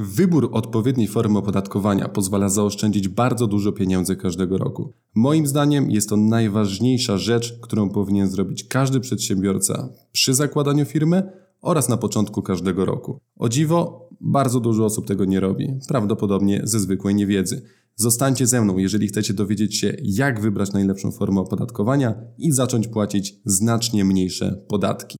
Wybór odpowiedniej formy opodatkowania pozwala zaoszczędzić bardzo dużo pieniędzy każdego roku. Moim zdaniem jest to najważniejsza rzecz, którą powinien zrobić każdy przedsiębiorca przy zakładaniu firmy oraz na początku każdego roku. O dziwo, bardzo dużo osób tego nie robi, prawdopodobnie ze zwykłej niewiedzy. Zostańcie ze mną, jeżeli chcecie dowiedzieć się, jak wybrać najlepszą formę opodatkowania i zacząć płacić znacznie mniejsze podatki.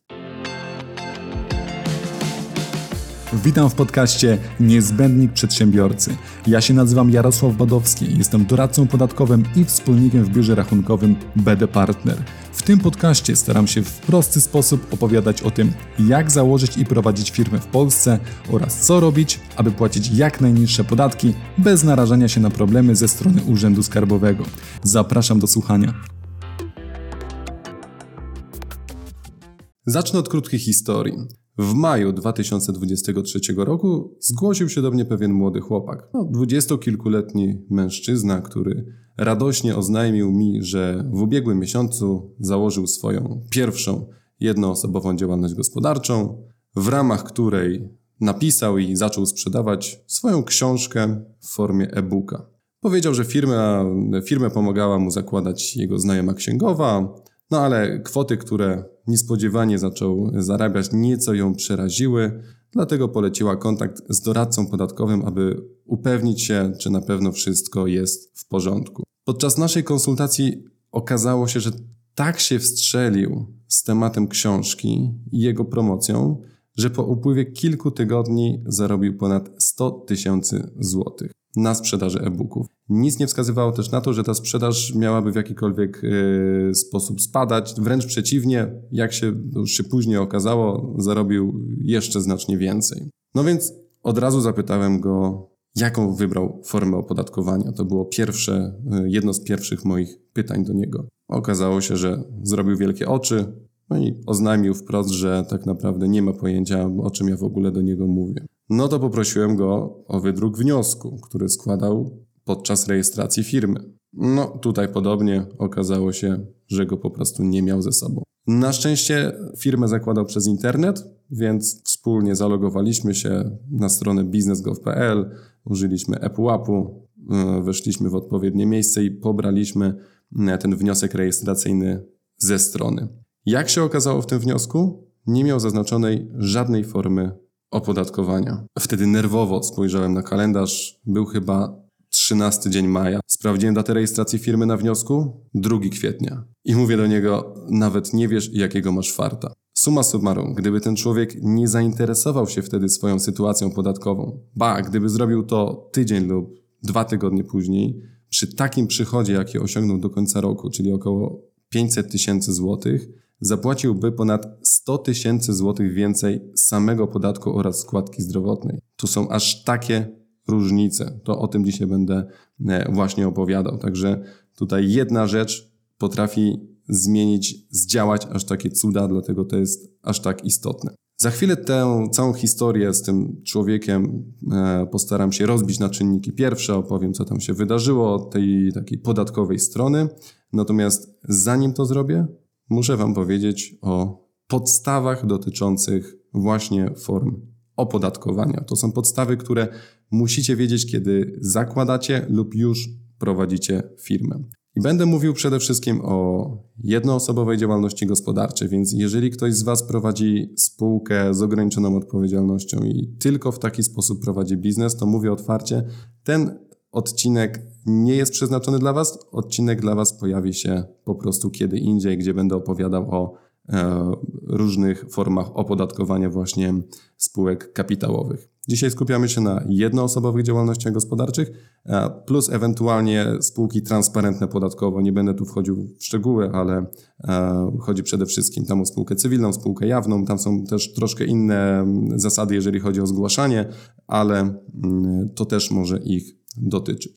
Witam w podcaście Niezbędnik Przedsiębiorcy. Ja się nazywam Jarosław Badowski, jestem doradcą podatkowym i wspólnikiem w biurze rachunkowym BD Partner. W tym podcaście staram się w prosty sposób opowiadać o tym, jak założyć i prowadzić firmę w Polsce oraz co robić, aby płacić jak najniższe podatki bez narażania się na problemy ze strony Urzędu Skarbowego. Zapraszam do słuchania. Zacznę od krótkiej historii. W maju 2023 roku zgłosił się do mnie pewien młody chłopak, no, dwudziestokilkuletni mężczyzna, który radośnie oznajmił mi, że w ubiegłym miesiącu założył swoją pierwszą jednoosobową działalność gospodarczą, w ramach której napisał i zaczął sprzedawać swoją książkę w formie e-booka. Powiedział, że firma, firmę pomagała mu zakładać jego znajoma księgowa, no ale kwoty, które niespodziewanie zaczął zarabiać, nieco ją przeraziły, dlatego poleciła kontakt z doradcą podatkowym, aby upewnić się, czy na pewno wszystko jest w porządku. Podczas naszej konsultacji okazało się, że tak się wstrzelił z tematem książki i jego promocją, że po upływie kilku tygodni zarobił ponad 100 tysięcy złotych na sprzedaży e-booków. Nic nie wskazywało też na to, że ta sprzedaż miałaby w jakikolwiek yy, sposób spadać. Wręcz przeciwnie, jak się już się później okazało, zarobił jeszcze znacznie więcej. No więc od razu zapytałem go, jaką wybrał formę opodatkowania. To było pierwsze, yy, jedno z pierwszych moich pytań do niego. Okazało się, że zrobił wielkie oczy, no i oznajmił wprost, że tak naprawdę nie ma pojęcia, o czym ja w ogóle do niego mówię. No to poprosiłem go o wydruk wniosku, który składał podczas rejestracji firmy. No tutaj podobnie okazało się, że go po prostu nie miał ze sobą. Na szczęście firmę zakładał przez internet, więc wspólnie zalogowaliśmy się na stronę biznesgov.pl, użyliśmy ePUAP-u, e, weszliśmy w odpowiednie miejsce i pobraliśmy e, ten wniosek rejestracyjny ze strony. Jak się okazało w tym wniosku, nie miał zaznaczonej żadnej formy opodatkowania. Wtedy nerwowo spojrzałem na kalendarz. Był chyba 13 dzień maja. Sprawdziłem datę rejestracji firmy na wniosku 2 kwietnia. I mówię do niego, nawet nie wiesz jakiego masz farta. Suma summarum, gdyby ten człowiek nie zainteresował się wtedy swoją sytuacją podatkową, ba, gdyby zrobił to tydzień lub dwa tygodnie później, przy takim przychodzie, jaki osiągnął do końca roku, czyli około 500 tysięcy złotych, zapłaciłby ponad 100 tysięcy złotych więcej samego podatku oraz składki zdrowotnej. Tu są aż takie różnice. To o tym dzisiaj będę e, właśnie opowiadał. Także tutaj jedna rzecz potrafi zmienić, zdziałać aż takie cuda, dlatego to jest aż tak istotne. Za chwilę tę całą historię z tym człowiekiem e, postaram się rozbić na czynniki pierwsze, opowiem co tam się wydarzyło od tej takiej podatkowej strony. Natomiast zanim to zrobię, muszę Wam powiedzieć o podstawach dotyczących właśnie form opodatkowania. To są podstawy, które musicie wiedzieć, kiedy zakładacie lub już prowadzicie firmę. I będę mówił przede wszystkim o jednoosobowej działalności gospodarczej, więc jeżeli ktoś z Was prowadzi spółkę z ograniczoną odpowiedzialnością i tylko w taki sposób prowadzi biznes, to mówię otwarcie, ten odcinek nie jest przeznaczony dla Was. Odcinek dla Was pojawi się po prostu kiedy indziej, gdzie będę opowiadał o e, różnych formach opodatkowania właśnie spółek kapitałowych. Dzisiaj skupiamy się na jednoosobowych działalnościach gospodarczych, e, plus ewentualnie spółki transparentne podatkowo. Nie będę tu wchodził w szczegóły, ale e, chodzi przede wszystkim tam o spółkę cywilną, spółkę jawną. Tam są też troszkę inne zasady, jeżeli chodzi o zgłaszanie, ale mm, to też może ich dotyczy.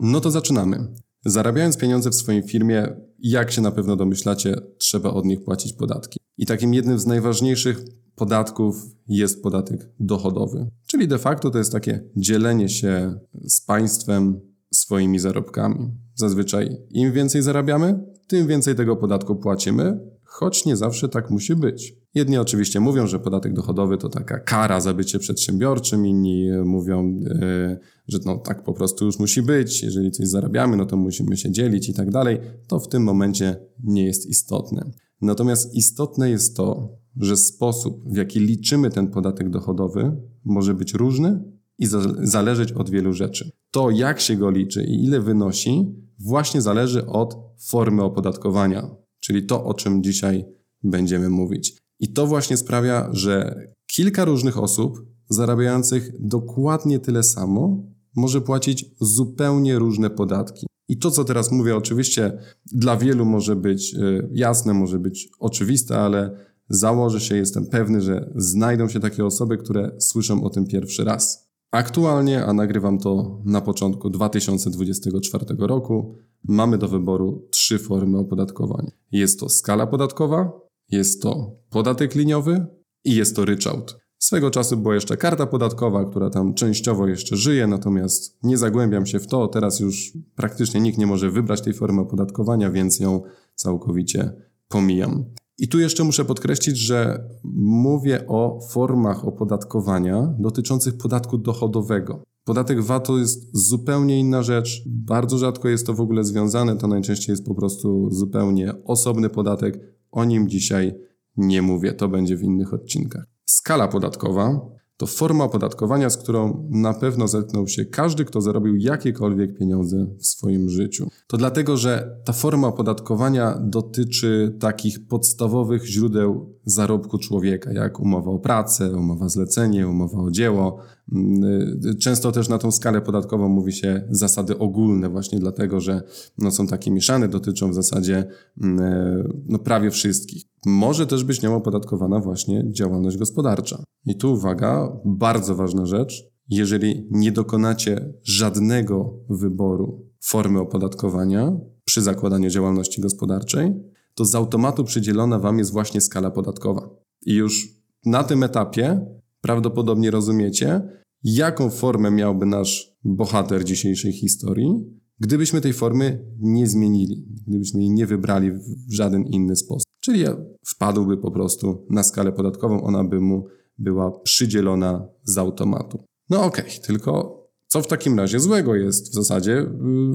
No to zaczynamy. Zarabiając pieniądze w swojej firmie, jak się na pewno domyślacie, trzeba od nich płacić podatki. I takim jednym z najważniejszych podatków jest podatek dochodowy. Czyli de facto to jest takie dzielenie się z państwem swoimi zarobkami. Zazwyczaj im więcej zarabiamy, tym więcej tego podatku płacimy, choć nie zawsze tak musi być. Jedni oczywiście mówią, że podatek dochodowy to taka kara za bycie przedsiębiorczym, inni mówią, e, że no tak po prostu już musi być, jeżeli coś zarabiamy, no to musimy się dzielić i tak dalej. To w tym momencie nie jest istotne. Natomiast istotne jest to, że sposób, w jaki liczymy ten podatek dochodowy, może być różny i zależeć od wielu rzeczy. To, jak się go liczy i ile wynosi, właśnie zależy od formy opodatkowania, czyli to, o czym dzisiaj będziemy mówić. I to właśnie sprawia, że kilka różnych osób zarabiających dokładnie tyle samo może płacić zupełnie różne podatki. I to, co teraz mówię, oczywiście dla wielu może być e, jasne, może być oczywiste, ale założę się, jestem pewny, że znajdą się takie osoby, które słyszą o tym pierwszy raz. Aktualnie, a nagrywam to na początku 2024 roku, mamy do wyboru trzy formy opodatkowania. Jest to skala podatkowa, jest to podatek liniowy i jest to ryczałt. Swego czasu była jeszcze karta podatkowa, która tam częściowo jeszcze żyje, natomiast nie zagłębiam się w to. Teraz już praktycznie nikt nie może wybrać tej formy opodatkowania, więc ją całkowicie pomijam. I tu jeszcze muszę podkreślić, że mówię o formach opodatkowania dotyczących podatku dochodowego. Podatek VAT to jest zupełnie inna rzecz. Bardzo rzadko jest to w ogóle związane. To najczęściej jest po prostu zupełnie osobny podatek. O nim dzisiaj nie mówię. To będzie w innych odcinkach. Skala podatkowa to forma opodatkowania, z którą na pewno zetknął się każdy, kto zarobił jakiekolwiek pieniądze w swoim życiu. To dlatego, że ta forma opodatkowania dotyczy takich podstawowych źródeł zarobku człowieka, jak umowa o pracę, umowa zlecenie, umowa o dzieło. Mm, często też na tą skalę podatkową mówi się zasady ogólne, właśnie dlatego, że no, są takie mieszane, dotyczą w zasadzie mm, e, no, prawie wszystkich. Może też być nią opodatkowana właśnie działalność gospodarcza. I tu uwaga, bardzo ważna rzecz. Jeżeli nie dokonacie żadnego wyboru formy opodatkowania przy zakładaniu działalności gospodarczej, to z automatu przydzielona Wam jest właśnie skala podatkowa. I już na tym etapie prawdopodobnie rozumiecie, jaką formę miałby nasz bohater dzisiejszej historii, gdybyśmy tej formy nie zmienili, gdybyśmy jej nie wybrali w żaden inny sposób. Czyli wpadłby po prostu na skalę podatkową, ona by mu była przydzielona z automatu. No okej, okay, tylko co w takim razie złego jest w zasadzie y,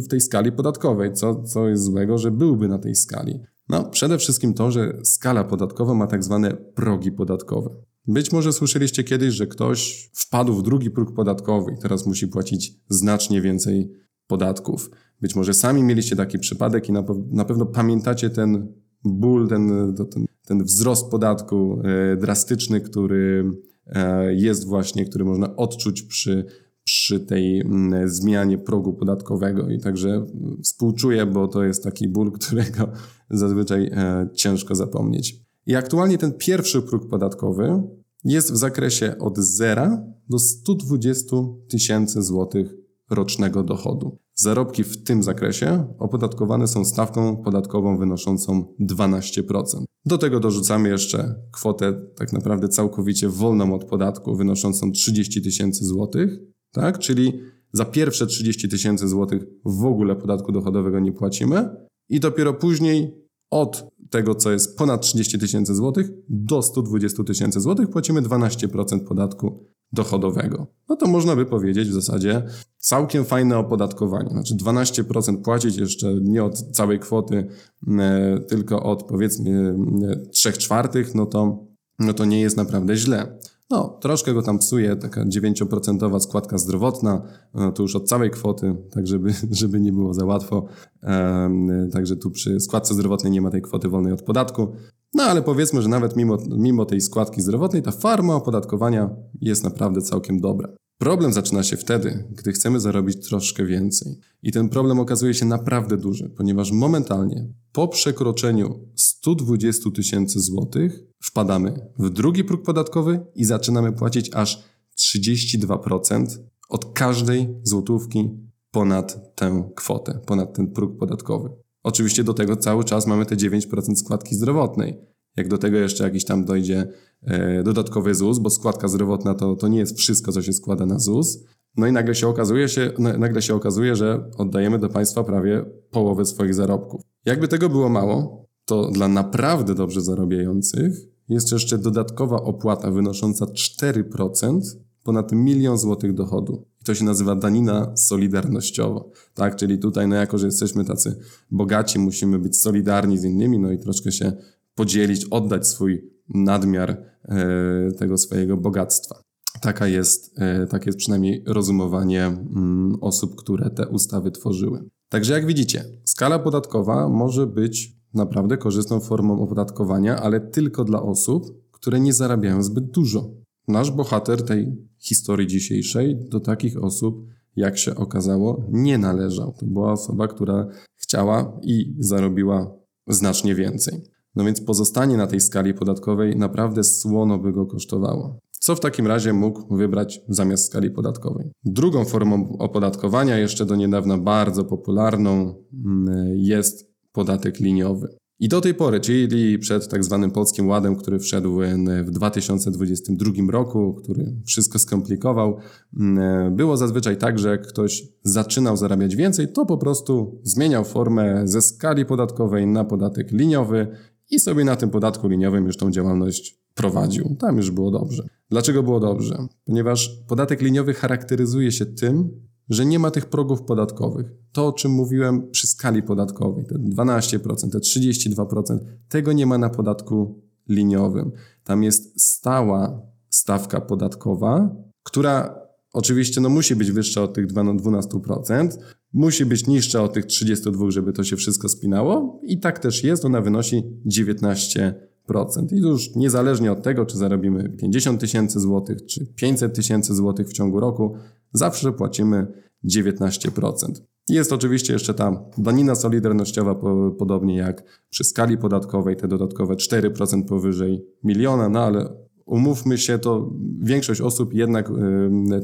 w tej skali podatkowej? Co, co jest złego, że byłby na tej skali? No, przede wszystkim to, że skala podatkowa ma tak zwane progi podatkowe. Być może słyszeliście kiedyś, że ktoś wpadł w drugi próg podatkowy i teraz musi płacić znacznie więcej podatków. Być może sami mieliście taki przypadek i na, na pewno pamiętacie ten ból, ten, ten, ten wzrost podatku e, drastyczny, który e, jest właśnie, który można odczuć przy, przy tej mm, zmianie progu podatkowego. I także współczuję, bo to jest taki ból, którego zazwyczaj e, ciężko zapomnieć. I aktualnie ten pierwszy próg podatkowy jest w zakresie od 0 do 120 tysięcy złotych rocznego dochodu. Zarobki w tym zakresie opodatkowane są stawką podatkową wynoszącą 12%. Do tego dorzucamy jeszcze kwotę tak naprawdę całkowicie wolną od podatku wynoszącą 30 tysięcy złotych, tak? Czyli za pierwsze 30 tysięcy złotych w ogóle podatku dochodowego nie płacimy i dopiero później od tego, co jest ponad 30 tysięcy złotych do 120 tysięcy złotych płacimy 12% podatku dochodowego. No to można by powiedzieć w zasadzie całkiem fajne opodatkowanie. Znaczy 12% płacić jeszcze nie od całej kwoty, e, tylko od powiedzmy 3 e, czwartych, no to, no to nie jest naprawdę źle. No, troszkę go tam psuje taka 9% składka zdrowotna, no, to już od całej kwoty, tak żeby, żeby nie było za łatwo. Um, także tu przy składce zdrowotnej nie ma tej kwoty wolnej od podatku. No ale powiedzmy, że nawet mimo, mimo tej składki zdrowotnej, ta forma opodatkowania jest naprawdę całkiem dobra. Problem zaczyna się wtedy, gdy chcemy zarobić troszkę więcej. I ten problem okazuje się naprawdę duży, ponieważ momentalnie po przekroczeniu 120 tysięcy złotych wpadamy w drugi próg podatkowy i zaczynamy płacić aż 32% od każdej złotówki ponad tę kwotę, ponad ten próg podatkowy. Oczywiście do tego cały czas mamy te 9% składki zdrowotnej. Jak do tego jeszcze jakiś tam dojdzie e, dodatkowy ZUS, bo składka zdrowotna to, to nie jest wszystko, co się składa na ZUS. No i nagle się okazuje, się, nagle się okazuje, że oddajemy do państwa prawie połowę swoich zarobków. Jakby tego było mało, to dla naprawdę dobrze zarabiających jest jeszcze dodatkowa opłata wynosząca 4% ponad milion złotych dochodu. I to się nazywa danina solidarnościowa. Tak, czyli tutaj, no jako, że jesteśmy tacy bogaci, musimy być solidarni z innymi, no i troszkę się podzielić, oddać swój nadmiar e, tego swojego bogactwa. Taka jest, e, takie jest przynajmniej rozumowanie mm, osób, które te ustawy tworzyły. Także jak widzicie, skala podatkowa może być naprawdę korzystną formą opodatkowania, ale tylko dla osób, które nie zarabiają zbyt dużo. Nasz bohater tej historii dzisiejszej do takich osób, jak się okazało, nie należał. To była osoba, która chciała i zarobiła znacznie więcej. No więc pozostanie na tej skali podatkowej naprawdę słono by go kosztowało. Co w takim razie mógł wybrać zamiast skali podatkowej? Drugą formą opodatkowania, jeszcze do niedawna bardzo popularną, mm, jest podatek liniowy. I do tej pory, czyli przed tak zwanym Polskim Ładem, który wszedł w 2022 roku, który wszystko skomplikował, mm, było zazwyczaj tak, że jak ktoś zaczynał zarabiać więcej, to po prostu zmieniał formę ze skali podatkowej na podatek liniowy i sobie na tym podatku liniowym już tą działalność prowadził. Tam już było dobrze. Dlaczego było dobrze? Ponieważ podatek liniowy charakteryzuje się tym, że nie ma tych progów podatkowych. To, o czym mówiłem przy skali podatkowej, te 12%, te 32%, tego nie ma na podatku liniowym. Tam jest stała stawka podatkowa, która oczywiście no, musi być wyższa od tych 12%, musi być niższa od tych 32, żeby to się wszystko spinało i tak też jest, ona wynosi 19%. I już niezależnie od tego, czy zarobimy 50 tysięcy złotych, czy 500 tysięcy złotych w ciągu roku, zawsze płacimy 19%. Jest oczywiście jeszcze ta danina solidarnościowa, podobnie jak przy skali podatkowej, te dodatkowe 4% powyżej miliona, no ale umówmy się, to większość osób jednak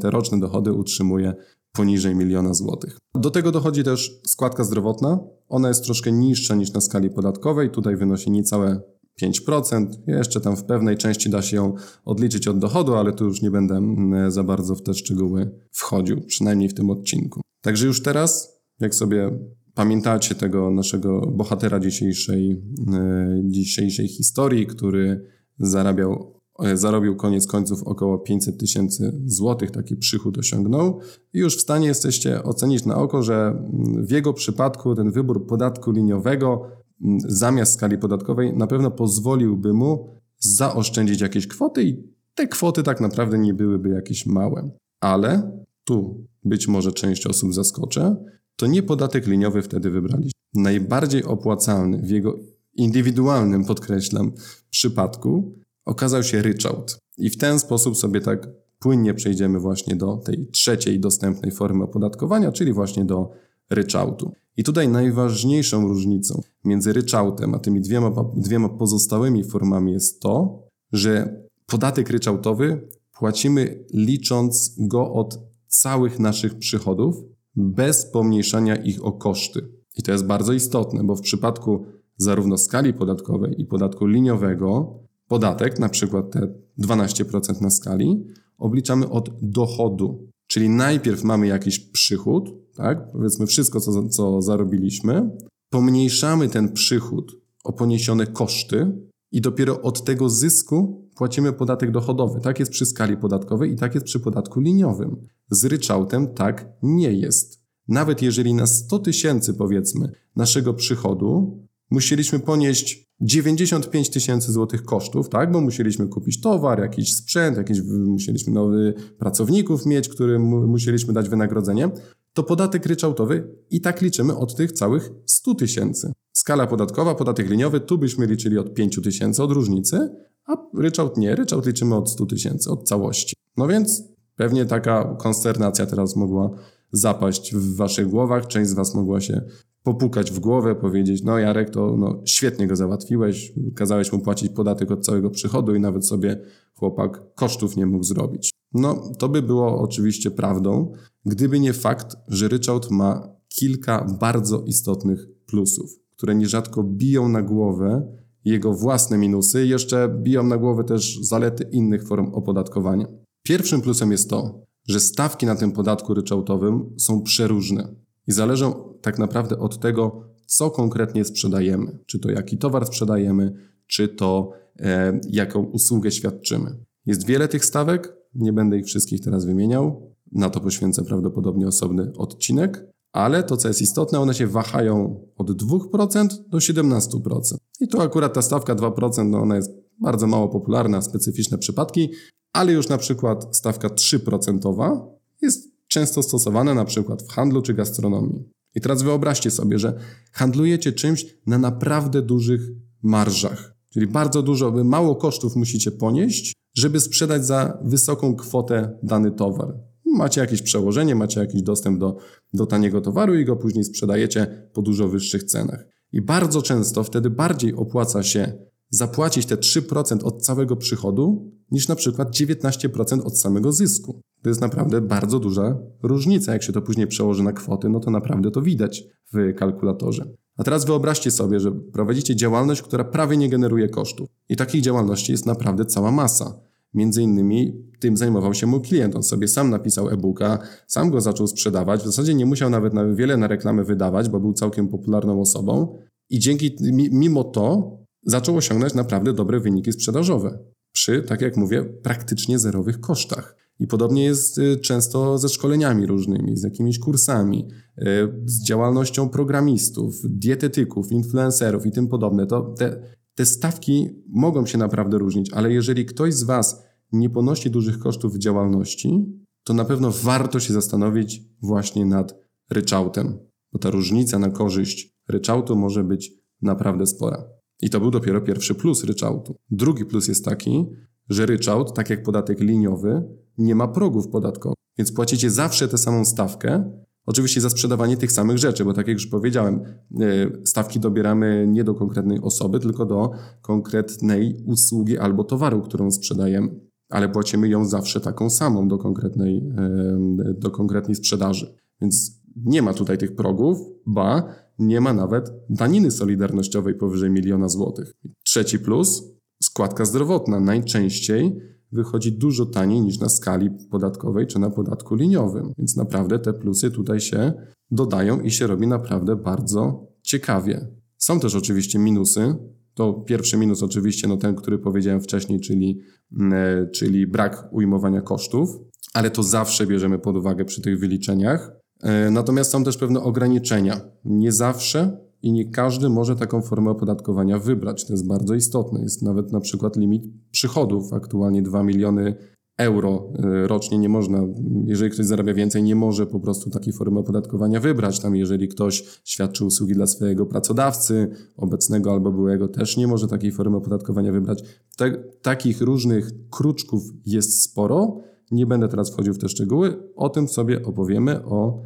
te roczne dochody utrzymuje poniżej miliona złotych. Do tego dochodzi też składka zdrowotna. Ona jest troszkę niższa niż na skali podatkowej. Tutaj wynosi niecałe 5%. Jeszcze tam w pewnej części da się ją odliczyć od dochodu, ale tu już nie będę mm, za bardzo w te szczegóły wchodził, przynajmniej w tym odcinku. Także już teraz, jak sobie pamiętacie tego naszego bohatera dzisiejszej, e, dzisiejszej historii, który zarabiał, e, zarobił koniec końców około 500 tysięcy złotych, taki przychód osiągnął i już w stanie jesteście ocenić na oko, że mm, w jego przypadku ten wybór podatku liniowego zamiast skali podatkowej na pewno pozwoliłby mu zaoszczędzić jakieś kwoty i te kwoty tak naprawdę nie byłyby jakieś małe. Ale tu być może część osób zaskoczę, to nie podatek liniowy wtedy wybraliśmy. Najbardziej opłacalny w jego indywidualnym, podkreślam, przypadku okazał się ryczałt. I w ten sposób sobie tak płynnie przejdziemy właśnie do tej trzeciej dostępnej formy opodatkowania, czyli właśnie do ryczałtu. I tutaj najważniejszą różnicą między ryczałtem a tymi dwiema, dwiema pozostałymi formami jest to, że podatek ryczałtowy płacimy licząc go od całych naszych przychodów bez pomniejszania ich o koszty. I to jest bardzo istotne, bo w przypadku zarówno skali podatkowej i podatku liniowego podatek, na przykład te 12% na skali, obliczamy od dochodu. Czyli najpierw mamy jakiś przychód, tak? Powiedzmy wszystko, co, co zarobiliśmy, pomniejszamy ten przychód o poniesione koszty i dopiero od tego zysku płacimy podatek dochodowy. Tak jest przy skali podatkowej i tak jest przy podatku liniowym. Z ryczałtem tak nie jest. Nawet jeżeli na 100 tysięcy, powiedzmy, naszego przychodu musieliśmy ponieść 95 tysięcy złotych kosztów, tak? Bo musieliśmy kupić towar, jakiś sprzęt, jakiś, musieliśmy nowych pracowników mieć, którym musieliśmy dać wynagrodzenie, to podatek ryczałtowy i tak liczymy od tych całych 100 tysięcy. Skala podatkowa, podatek liniowy, tu byśmy liczyli od 5 tysięcy od różnicy, a ryczałt nie, ryczałt liczymy od 100 tysięcy, od całości. No więc pewnie taka konsternacja teraz mogła zapaść w waszych głowach, część z was mogła się popukać w głowę, powiedzieć, no Jarek, to no, świetnie go załatwiłeś, kazałeś mu płacić podatek od całego przychodu i nawet sobie chłopak kosztów nie mógł zrobić. No, to by było oczywiście prawdą, gdyby nie fakt, że ryczałt ma kilka bardzo istotnych plusów, które nierzadko biją na głowę jego własne minusy i jeszcze biją na głowę też zalety innych form opodatkowania. Pierwszym plusem jest to, że stawki na tym podatku ryczałtowym są przeróżne i zależą tak naprawdę od tego, co konkretnie sprzedajemy. Czy to jaki towar sprzedajemy, czy to e, jaką usługę świadczymy. Jest wiele tych stawek, nie będę ich wszystkich teraz wymieniał, na to poświęcę prawdopodobnie osobny odcinek, ale to, co jest istotne, one się wahają od 2% do 17%. I tu akurat ta stawka 2%, no ona jest bardzo mało popularna, specyficzne przypadki, ale już na przykład stawka 3% jest często stosowana na przykład w handlu czy gastronomii. I teraz wyobraźcie sobie, że handlujecie czymś na naprawdę dużych marżach. Czyli bardzo dużo, mało kosztów musicie ponieść, żeby sprzedać za wysoką kwotę dany towar. Macie jakieś przełożenie, macie jakiś dostęp do, do taniego towaru i go później sprzedajecie po dużo wyższych cenach. I bardzo często wtedy bardziej opłaca się zapłacić te 3% od całego przychodu, niż na przykład 19% od samego zysku. To jest naprawdę bardzo duża różnica. Jak się to później przełoży na kwoty, no to naprawdę to widać w kalkulatorze. A teraz wyobraźcie sobie, że prowadzicie działalność, która prawie nie generuje kosztów. I takich działalności jest naprawdę cała masa. Między innymi tym zajmował się mój klient. On sobie sam napisał e-booka, sam go zaczął sprzedawać. W zasadzie nie musiał nawet na wiele na reklamy wydawać, bo był całkiem popularną osobą. I dzięki, mimo to zaczął osiągnąć naprawdę dobre wyniki sprzedażowe. Przy, tak jak mówię, praktycznie zerowych kosztach. I podobnie jest y, często ze szkoleniami różnymi, z jakimiś kursami, y, z działalnością programistów, dietetyków, influencerów i tym podobne. To te, te stawki mogą się naprawdę różnić, ale jeżeli ktoś z Was nie ponosi dużych kosztów w działalności, to na pewno warto się zastanowić właśnie nad ryczałtem, bo ta różnica na korzyść ryczałtu może być naprawdę spora. I to był dopiero pierwszy plus ryczałtu. Drugi plus jest taki, że ryczałt, tak jak podatek liniowy, nie ma progów podatkowych, więc płacicie zawsze tę samą stawkę, Oczywiście za sprzedawanie tych samych rzeczy, bo tak jak już powiedziałem, e, stawki dobieramy nie do konkretnej osoby, tylko do konkretnej usługi albo towaru, którą sprzedajemy, ale płacimy ją zawsze taką samą do konkretnej, e, do konkretnej sprzedaży. Więc nie ma tutaj tych progów, ba, nie ma nawet daniny solidarnościowej powyżej miliona złotych. Trzeci plus, składka zdrowotna. Najczęściej wychodzi dużo taniej niż na skali podatkowej czy na podatku liniowym. Więc naprawdę te plusy tutaj się dodają i się robi naprawdę bardzo ciekawie. Są też oczywiście minusy. To pierwszy minus oczywiście no ten, który powiedziałem wcześniej, czyli, mm, e, czyli brak ujmowania kosztów, ale to zawsze bierzemy pod uwagę przy tych wyliczeniach. E, natomiast są też pewne ograniczenia. Nie zawsze i nie każdy może taką formę opodatkowania wybrać. To jest bardzo istotne. Jest nawet na przykład limit przychodów, aktualnie 2 miliony euro e, rocznie nie można, jeżeli ktoś zarabia więcej, nie może po prostu takiej formy opodatkowania wybrać. Tam jeżeli ktoś świadczy usługi dla swojego pracodawcy, obecnego albo byłego, też nie może takiej formy opodatkowania wybrać. Te, takich różnych kruczków jest sporo. Nie będę teraz wchodził w te szczegóły. O tym sobie opowiemy o,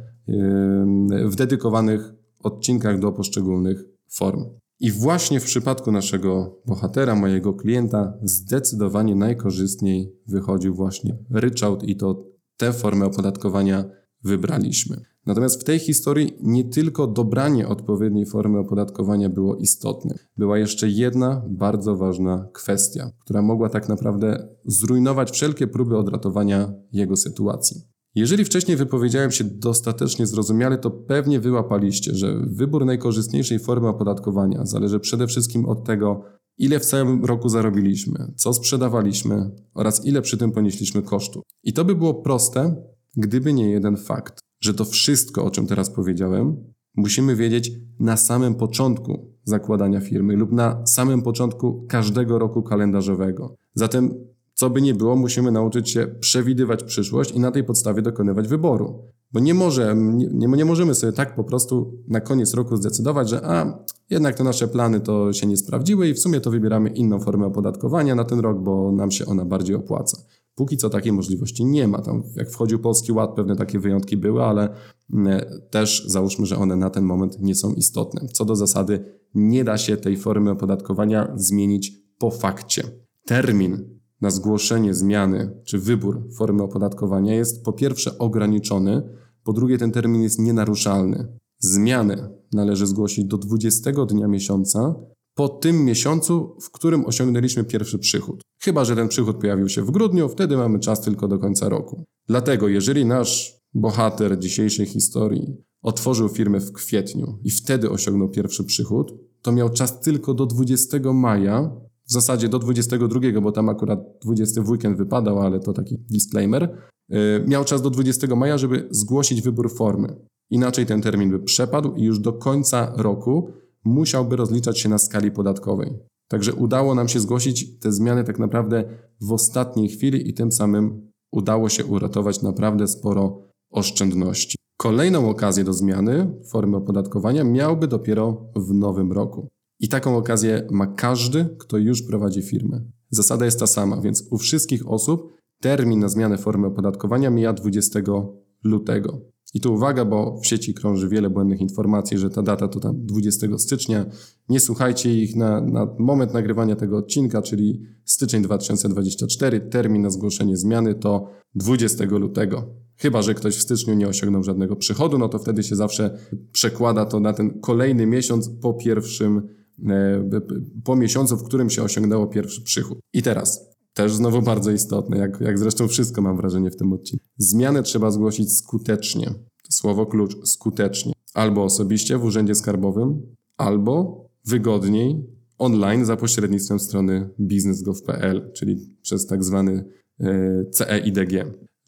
w dedykowanych odcinkach do poszczególnych form. I właśnie w przypadku naszego bohatera, mojego klienta, zdecydowanie najkorzystniej wychodził właśnie ryczałt i to tę formę opodatkowania wybraliśmy. Natomiast w tej historii nie tylko dobranie odpowiedniej formy opodatkowania było istotne. Była jeszcze jedna bardzo ważna kwestia, która mogła tak naprawdę zrujnować wszelkie próby odratowania jego sytuacji. Jeżeli wcześniej wypowiedziałem się dostatecznie zrozumiale, to pewnie wyłapaliście, że wybór najkorzystniejszej formy opodatkowania zależy przede wszystkim od tego, ile w całym roku zarobiliśmy, co sprzedawaliśmy oraz ile przy tym ponieśliśmy kosztów. I to by było proste, gdyby nie jeden fakt, że to wszystko, o czym teraz powiedziałem, musimy wiedzieć na samym początku zakładania firmy lub na samym początku każdego roku kalendarzowego. Zatem co by nie było, musimy nauczyć się przewidywać przyszłość i na tej podstawie dokonywać wyboru. Bo nie, nie, nie możemy sobie tak po prostu na koniec roku zdecydować, że a, jednak te nasze plany to się nie sprawdziły i w sumie to wybieramy inną formę opodatkowania na ten rok, bo nam się ona bardziej opłaca. Póki co takiej możliwości nie ma. Tam jak wchodził Polski Ład, pewne takie wyjątki były, ale mm, też załóżmy, że one na ten moment nie są istotne. Co do zasady, nie da się tej formy opodatkowania zmienić po fakcie. Termin na zgłoszenie zmiany czy wybór formy opodatkowania jest po pierwsze ograniczony, po drugie ten termin jest nienaruszalny. Zmianę należy zgłosić do 20 dnia miesiąca po tym miesiącu, w którym osiągnęliśmy pierwszy przychód. Chyba, że ten przychód pojawił się w grudniu, wtedy mamy czas tylko do końca roku. Dlatego, jeżeli nasz bohater dzisiejszej historii otworzył firmę w kwietniu i wtedy osiągnął pierwszy przychód, to miał czas tylko do 20 maja w zasadzie do 22, bo tam akurat 20 w weekend wypadał, ale to taki disclaimer, yy, miał czas do 20 maja, żeby zgłosić wybór formy. Inaczej ten termin by przepadł i już do końca roku musiałby rozliczać się na skali podatkowej. Także udało nam się zgłosić te zmiany tak naprawdę w ostatniej chwili i tym samym udało się uratować naprawdę sporo oszczędności. Kolejną okazję do zmiany formy opodatkowania miałby dopiero w nowym roku. I taką okazję ma każdy, kto już prowadzi firmę. Zasada jest ta sama, więc u wszystkich osób termin na zmianę formy opodatkowania mija 20 lutego. I tu uwaga, bo w sieci krąży wiele błędnych informacji, że ta data to tam 20 stycznia. Nie słuchajcie ich na, na moment nagrywania tego odcinka, czyli styczeń 2024. Termin na zgłoszenie zmiany to 20 lutego. Chyba, że ktoś w styczniu nie osiągnął żadnego przychodu, no to wtedy się zawsze przekłada to na ten kolejny miesiąc po pierwszym, po miesiącu, w którym się osiągnęło pierwszy przychód. I teraz, też znowu bardzo istotne, jak, jak zresztą wszystko mam wrażenie w tym odcinku. Zmianę trzeba zgłosić skutecznie. Słowo klucz, skutecznie. Albo osobiście w urzędzie skarbowym, albo wygodniej online za pośrednictwem strony business.gov.pl, czyli przez tak zwany e, CEIDG.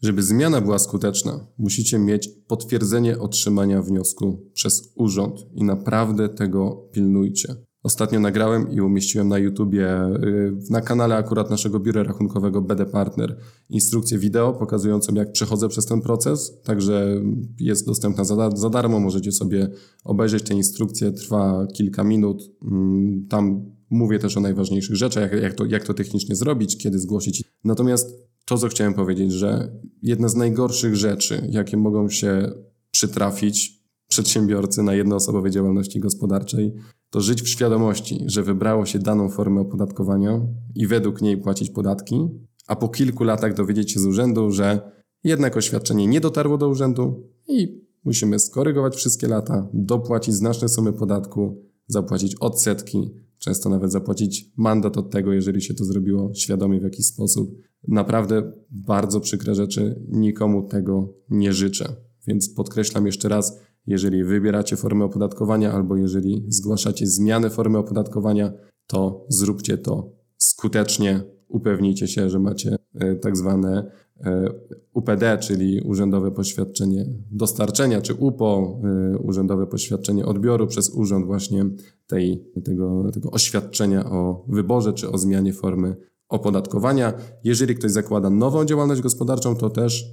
Żeby zmiana była skuteczna, musicie mieć potwierdzenie otrzymania wniosku przez urząd i naprawdę tego pilnujcie. Ostatnio nagrałem i umieściłem na YouTubie, y, na kanale akurat naszego biura rachunkowego BD Partner, instrukcję wideo pokazującą, jak przechodzę przez ten proces. Także jest dostępna za, za darmo, możecie sobie obejrzeć tę instrukcję, trwa kilka minut. Mm, tam mówię też o najważniejszych rzeczach, jak, jak, to, jak to technicznie zrobić, kiedy zgłosić. Natomiast to, co chciałem powiedzieć, że jedna z najgorszych rzeczy, jakie mogą się przytrafić przedsiębiorcy na jednoosobowej działalności gospodarczej, to żyć w świadomości, że wybrało się daną formę opodatkowania i według niej płacić podatki, a po kilku latach dowiedzieć się z urzędu, że jednak oświadczenie nie dotarło do urzędu i musimy skorygować wszystkie lata, dopłacić znaczne sumy podatku, zapłacić odsetki, często nawet zapłacić mandat od tego, jeżeli się to zrobiło świadomie w jakiś sposób. Naprawdę bardzo przykre rzeczy, nikomu tego nie życzę. Więc podkreślam jeszcze raz, jeżeli wybieracie formę opodatkowania albo jeżeli zgłaszacie zmianę formy opodatkowania, to zróbcie to skutecznie. Upewnijcie się, że macie e, tak zwane e, UPD, czyli Urzędowe Poświadczenie Dostarczenia, czy UPO, e, Urzędowe Poświadczenie Odbioru przez urząd właśnie tej, tego, tego oświadczenia o wyborze czy o zmianie formy opodatkowania. Jeżeli ktoś zakłada nową działalność gospodarczą, to też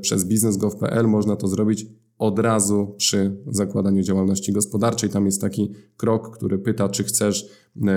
przez biznes.gov.pl można to zrobić od razu przy zakładaniu działalności gospodarczej. Tam jest taki krok, który pyta, czy chcesz e,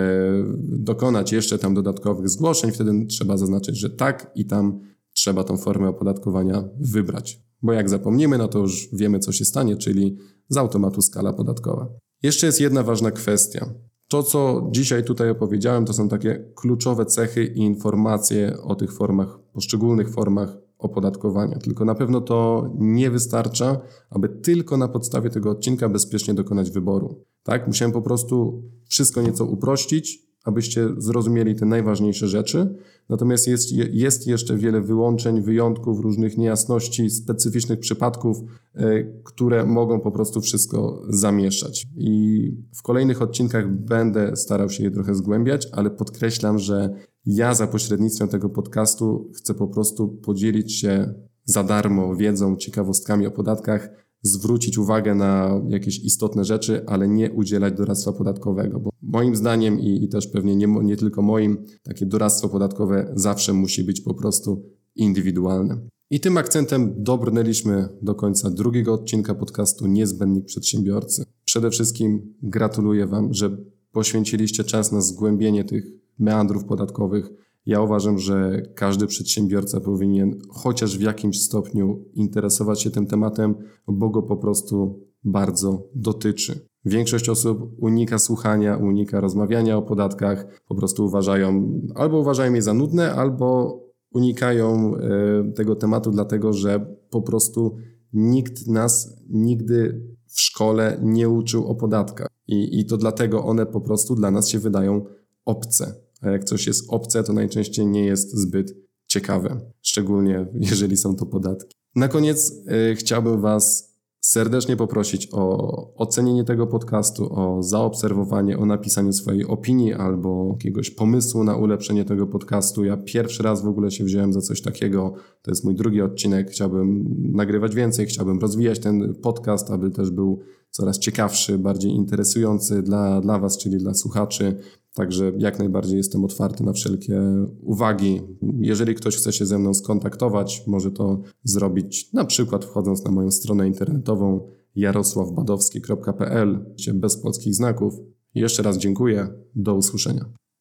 dokonać jeszcze tam dodatkowych zgłoszeń. Wtedy trzeba zaznaczyć, że tak i tam trzeba tą formę opodatkowania wybrać. Bo jak zapomnimy, no to już wiemy, co się stanie, czyli z automatu skala podatkowa. Jeszcze jest jedna ważna kwestia. To, co dzisiaj tutaj opowiedziałem, to są takie kluczowe cechy i informacje o tych formach, poszczególnych formach opodatkowania. Tylko na pewno to nie wystarcza, aby tylko na podstawie tego odcinka bezpiecznie dokonać wyboru. Tak? Musiałem po prostu wszystko nieco uprościć, abyście zrozumieli te najważniejsze rzeczy. Natomiast jest, jest jeszcze wiele wyłączeń, wyjątków, różnych niejasności, specyficznych przypadków, e, które mogą po prostu wszystko zamieszać. I w kolejnych odcinkach będę starał się je trochę zgłębiać, ale podkreślam, że ja za pośrednictwem tego podcastu chcę po prostu podzielić się za darmo wiedzą, ciekawostkami o podatkach, zwrócić uwagę na jakieś istotne rzeczy, ale nie udzielać doradztwa podatkowego, bo moim zdaniem i, i też pewnie nie, nie tylko moim, takie doradztwo podatkowe zawsze musi być po prostu indywidualne. I tym akcentem dobrnęliśmy do końca drugiego odcinka podcastu Niezbędnik Przedsiębiorcy. Przede wszystkim gratuluję Wam, że poświęciliście czas na zgłębienie tych meandrów podatkowych. Ja uważam, że każdy przedsiębiorca powinien chociaż w jakimś stopniu interesować się tym tematem, bo go po prostu bardzo dotyczy. Większość osób unika słuchania, unika rozmawiania o podatkach, po prostu uważają, albo uważają je za nudne, albo unikają e, tego tematu, dlatego że po prostu nikt nas nigdy w szkole nie uczył o podatkach. I, I to dlatego one po prostu dla nas się wydają obce. A jak coś jest obce, to najczęściej nie jest zbyt ciekawe, szczególnie jeżeli są to podatki. Na koniec y, chciałbym Was serdecznie poprosić o ocenienie tego podcastu, o zaobserwowanie, o napisanie swojej opinii albo jakiegoś pomysłu na ulepszenie tego podcastu. Ja pierwszy raz w ogóle się wziąłem za coś takiego. To jest mój drugi odcinek. Chciałbym nagrywać więcej, chciałbym rozwijać ten podcast, aby też był coraz ciekawszy, bardziej interesujący dla, dla Was, czyli dla słuchaczy. Także jak najbardziej jestem otwarty na wszelkie uwagi. Jeżeli ktoś chce się ze mną skontaktować, może to zrobić na przykład wchodząc na moją stronę internetową jarosławbadowski.pl, bez polskich znaków. Jeszcze raz dziękuję. Do usłyszenia.